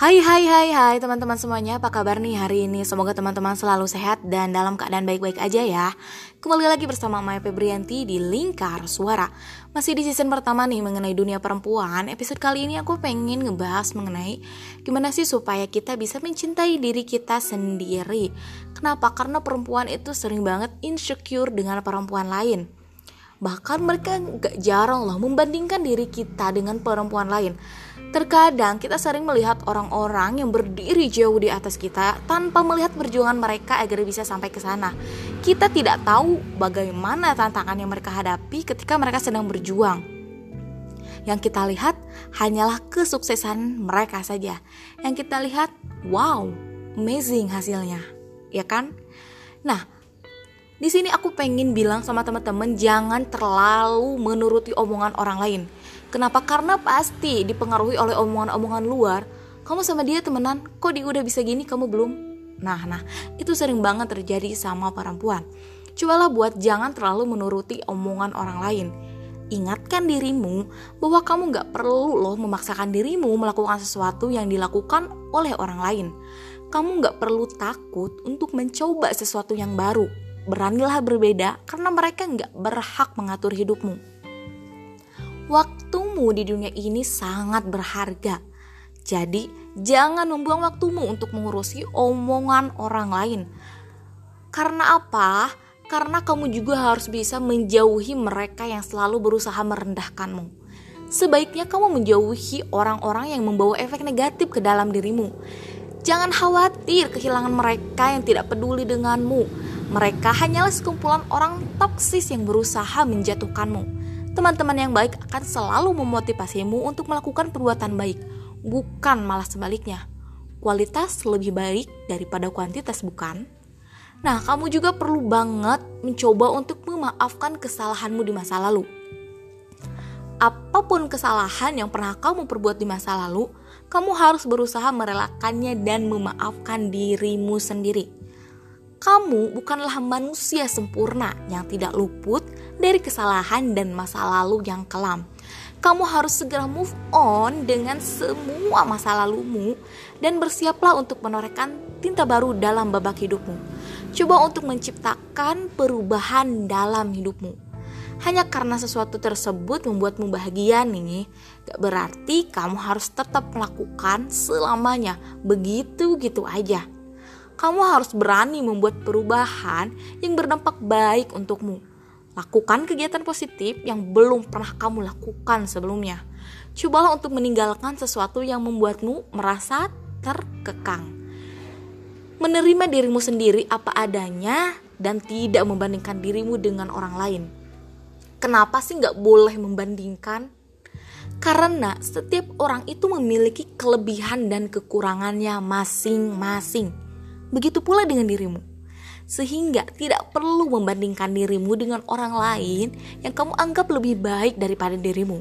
Hai hai hai hai teman-teman semuanya. Apa kabar nih hari ini? Semoga teman-teman selalu sehat dan dalam keadaan baik-baik aja ya. Kembali lagi bersama Maya Febrianti di Lingkar Suara. Masih di season pertama nih mengenai dunia perempuan. Episode kali ini aku pengen ngebahas mengenai Gimana sih supaya kita bisa mencintai diri kita sendiri. Kenapa? Karena perempuan itu sering banget insecure dengan perempuan lain Bahkan mereka gak jarang loh membandingkan diri kita dengan perempuan lain. Terkadang kita sering melihat orang-orang yang berdiri jauh di atas kita tanpa melihat perjuangan mereka agar bisa sampai ke sana. Kita tidak tahu bagaimana tantangan yang mereka hadapi ketika mereka sedang berjuang. Yang kita lihat hanyalah kesuksesan mereka saja. Yang kita lihat, wow, amazing hasilnya. Ya kan? Nah, di sini aku pengen bilang sama teman-teman jangan terlalu menuruti omongan orang lain. Kenapa? Karena pasti dipengaruhi oleh omongan-omongan luar. Kamu sama dia temenan, kok dia udah bisa gini kamu belum? Nah, nah, itu sering banget terjadi sama perempuan. Cobalah buat jangan terlalu menuruti omongan orang lain. Ingatkan dirimu bahwa kamu gak perlu loh memaksakan dirimu melakukan sesuatu yang dilakukan oleh orang lain. Kamu gak perlu takut untuk mencoba sesuatu yang baru beranilah berbeda karena mereka nggak berhak mengatur hidupmu. Waktumu di dunia ini sangat berharga. Jadi, jangan membuang waktumu untuk mengurusi omongan orang lain. Karena apa? Karena kamu juga harus bisa menjauhi mereka yang selalu berusaha merendahkanmu. Sebaiknya kamu menjauhi orang-orang yang membawa efek negatif ke dalam dirimu. Jangan khawatir kehilangan mereka yang tidak peduli denganmu mereka hanyalah sekumpulan orang toksis yang berusaha menjatuhkanmu. Teman-teman yang baik akan selalu memotivasimu untuk melakukan perbuatan baik, bukan malah sebaliknya. Kualitas lebih baik daripada kuantitas, bukan? Nah, kamu juga perlu banget mencoba untuk memaafkan kesalahanmu di masa lalu. Apa pun kesalahan yang pernah kamu perbuat di masa lalu, kamu harus berusaha merelakannya dan memaafkan dirimu sendiri kamu bukanlah manusia sempurna yang tidak luput dari kesalahan dan masa lalu yang kelam. Kamu harus segera move on dengan semua masa lalumu dan bersiaplah untuk menorehkan tinta baru dalam babak hidupmu. Coba untuk menciptakan perubahan dalam hidupmu. Hanya karena sesuatu tersebut membuatmu bahagia nih, gak berarti kamu harus tetap melakukan selamanya begitu gitu aja kamu harus berani membuat perubahan yang berdampak baik untukmu. Lakukan kegiatan positif yang belum pernah kamu lakukan sebelumnya. Cobalah untuk meninggalkan sesuatu yang membuatmu merasa terkekang. Menerima dirimu sendiri apa adanya dan tidak membandingkan dirimu dengan orang lain. Kenapa sih nggak boleh membandingkan? Karena setiap orang itu memiliki kelebihan dan kekurangannya masing-masing Begitu pula dengan dirimu. Sehingga tidak perlu membandingkan dirimu dengan orang lain yang kamu anggap lebih baik daripada dirimu.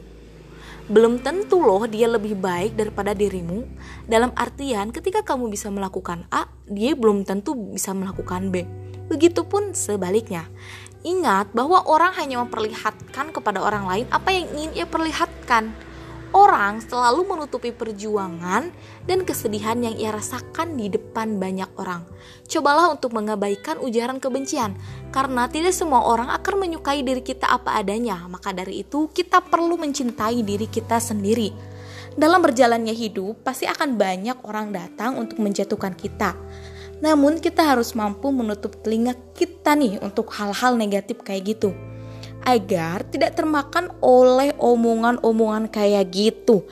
Belum tentu loh dia lebih baik daripada dirimu. Dalam artian ketika kamu bisa melakukan A, dia belum tentu bisa melakukan B. Begitupun sebaliknya. Ingat bahwa orang hanya memperlihatkan kepada orang lain apa yang ingin ia perlihatkan Orang selalu menutupi perjuangan dan kesedihan yang ia rasakan di depan banyak orang. Cobalah untuk mengabaikan ujaran kebencian, karena tidak semua orang akan menyukai diri kita apa adanya. Maka dari itu, kita perlu mencintai diri kita sendiri. Dalam berjalannya hidup, pasti akan banyak orang datang untuk menjatuhkan kita. Namun, kita harus mampu menutup telinga kita nih untuk hal-hal negatif kayak gitu agar tidak termakan oleh omongan-omongan kayak gitu.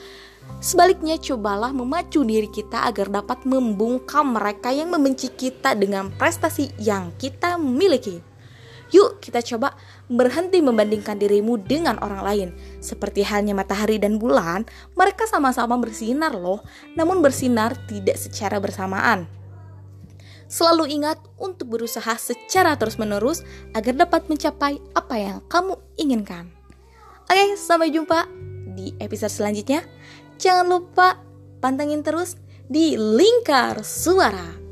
Sebaliknya, cobalah memacu diri kita agar dapat membungkam mereka yang membenci kita dengan prestasi yang kita miliki. Yuk, kita coba berhenti membandingkan dirimu dengan orang lain. Seperti halnya matahari dan bulan, mereka sama-sama bersinar, loh, namun bersinar tidak secara bersamaan. Selalu ingat untuk berusaha secara terus-menerus agar dapat mencapai apa yang kamu inginkan. Oke, sampai jumpa di episode selanjutnya. Jangan lupa pantengin terus di Lingkar Suara.